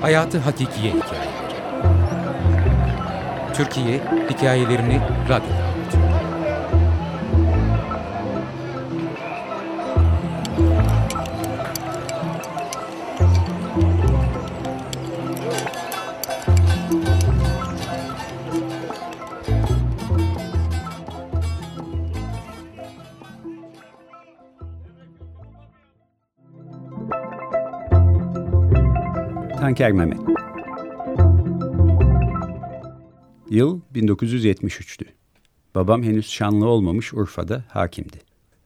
Hayatı Hakikiye Hikayeleri. Türkiye hikayelerini radyoda Tanker Mehmet Yıl 1973'tü. Babam henüz şanlı olmamış Urfa'da hakimdi.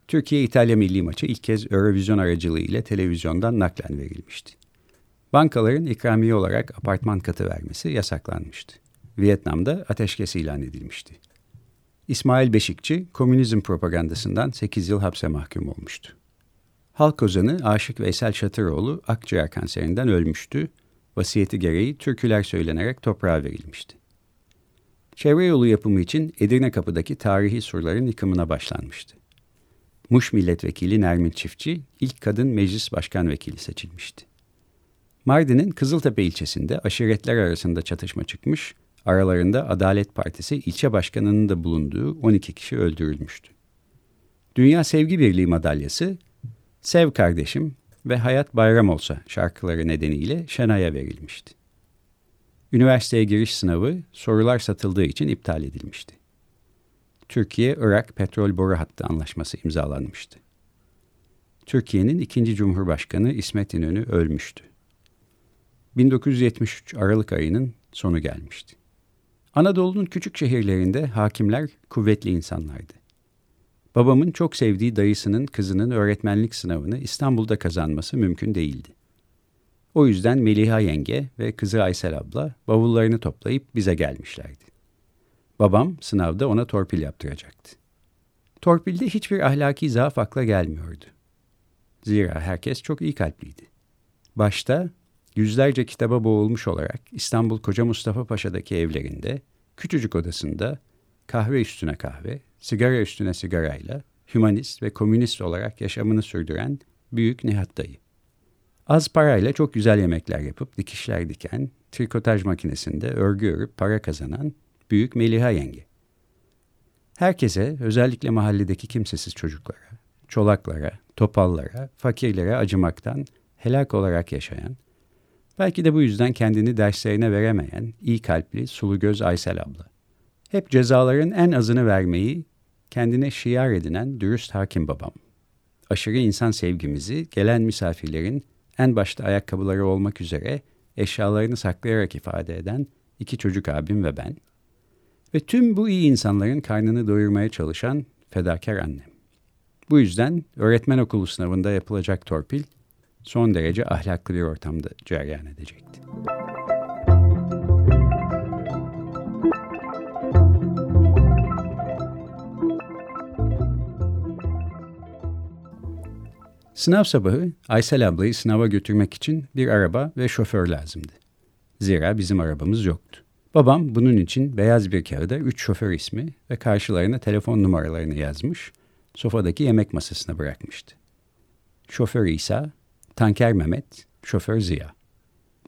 Türkiye-İtalya milli maçı ilk kez Eurovision aracılığı ile televizyondan naklen verilmişti. Bankaların ikramiye olarak apartman katı vermesi yasaklanmıştı. Vietnam'da ateşkes ilan edilmişti. İsmail Beşikçi, komünizm propagandasından 8 yıl hapse mahkum olmuştu. Halk ozanı Aşık Veysel Şatıroğlu akciğer kanserinden ölmüştü. Vasiyeti gereği türküler söylenerek toprağa verilmişti. Çevre yolu yapımı için Edirne Kapı'daki tarihi surların yıkımına başlanmıştı. Muş Milletvekili Nermin Çiftçi ilk kadın meclis başkan vekili seçilmişti. Mardin'in Kızıltepe ilçesinde aşiretler arasında çatışma çıkmış, aralarında Adalet Partisi ilçe başkanının da bulunduğu 12 kişi öldürülmüştü. Dünya Sevgi Birliği madalyası Sev Kardeşim ve Hayat Bayram Olsa şarkıları nedeniyle Şenay'a verilmişti. Üniversiteye giriş sınavı sorular satıldığı için iptal edilmişti. Türkiye-Irak petrol boru hattı anlaşması imzalanmıştı. Türkiye'nin ikinci Cumhurbaşkanı İsmet İnönü ölmüştü. 1973 Aralık ayının sonu gelmişti. Anadolu'nun küçük şehirlerinde hakimler kuvvetli insanlardı. Babamın çok sevdiği dayısının kızının öğretmenlik sınavını İstanbul'da kazanması mümkün değildi. O yüzden Meliha yenge ve kızı Aysel abla bavullarını toplayıp bize gelmişlerdi. Babam sınavda ona torpil yaptıracaktı. Torpilde hiçbir ahlaki zaaf akla gelmiyordu. Zira herkes çok iyi kalpliydi. Başta yüzlerce kitaba boğulmuş olarak İstanbul Koca Mustafa Paşa'daki evlerinde, küçücük odasında kahve üstüne kahve, sigara üstüne sigarayla hümanist ve komünist olarak yaşamını sürdüren Büyük Nihat Dayı. Az parayla çok güzel yemekler yapıp dikişler diken, trikotaj makinesinde örgü örüp para kazanan Büyük Meliha Yenge. Herkese, özellikle mahalledeki kimsesiz çocuklara, çolaklara, topallara, fakirlere acımaktan helak olarak yaşayan, belki de bu yüzden kendini derslerine veremeyen iyi kalpli sulu göz Aysel abla. Hep cezaların en azını vermeyi kendine şiar edinen dürüst hakim babam. Aşırı insan sevgimizi gelen misafirlerin en başta ayakkabıları olmak üzere eşyalarını saklayarak ifade eden iki çocuk abim ve ben. Ve tüm bu iyi insanların karnını doyurmaya çalışan fedakar annem. Bu yüzden öğretmen okulu sınavında yapılacak torpil son derece ahlaklı bir ortamda cereyan edecekti. Sınav sabahı Aysel ablayı sınava götürmek için bir araba ve şoför lazımdı. Zira bizim arabamız yoktu. Babam bunun için beyaz bir kağıda üç şoför ismi ve karşılarına telefon numaralarını yazmış, sofadaki yemek masasına bırakmıştı. Şoför İsa, Tanker Mehmet, şoför Ziya.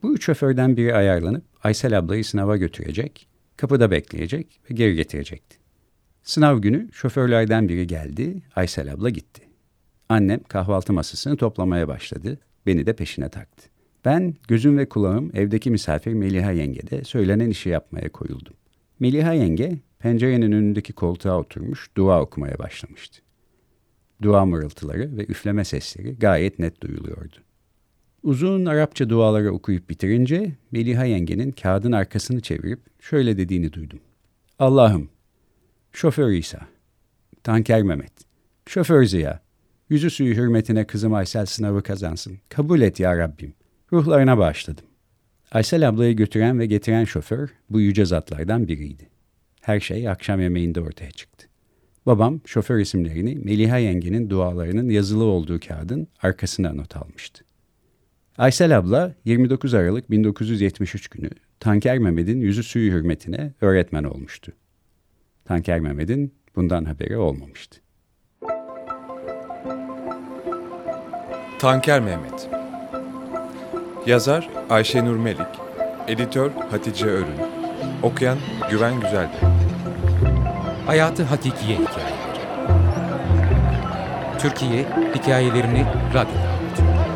Bu üç şoförden biri ayarlanıp Aysel ablayı sınava götürecek, kapıda bekleyecek ve geri getirecekti. Sınav günü şoförlerden biri geldi, Aysel abla gitti. Annem kahvaltı masasını toplamaya başladı. Beni de peşine taktı. Ben gözüm ve kulağım evdeki misafir Meliha yengede söylenen işi yapmaya koyuldum. Meliha yenge pencerenin önündeki koltuğa oturmuş dua okumaya başlamıştı. Dua mırıltıları ve üfleme sesleri gayet net duyuluyordu. Uzun Arapça duaları okuyup bitirince Meliha yengenin kağıdın arkasını çevirip şöyle dediğini duydum. Allah'ım, şoför İsa, tanker Mehmet, şoför Ziya, Yüzü suyu hürmetine kızım Aysel sınavı kazansın. Kabul et ya Rabbim. Ruhlarına bağışladım. Aysel ablayı götüren ve getiren şoför bu yüce zatlardan biriydi. Her şey akşam yemeğinde ortaya çıktı. Babam şoför isimlerini Meliha yengenin dualarının yazılı olduğu kağıdın arkasına not almıştı. Aysel abla 29 Aralık 1973 günü Tanker Mehmet'in yüzü suyu hürmetine öğretmen olmuştu. Tanker Mehmet'in bundan haberi olmamıştı. Tanker Mehmet. Yazar Ayşenur Melik. Editör Hatice Örün. Okuyan Güven Güzeldi Hayatı Hakikiye Hikayeleri. Türkiye hikayelerini radyoda.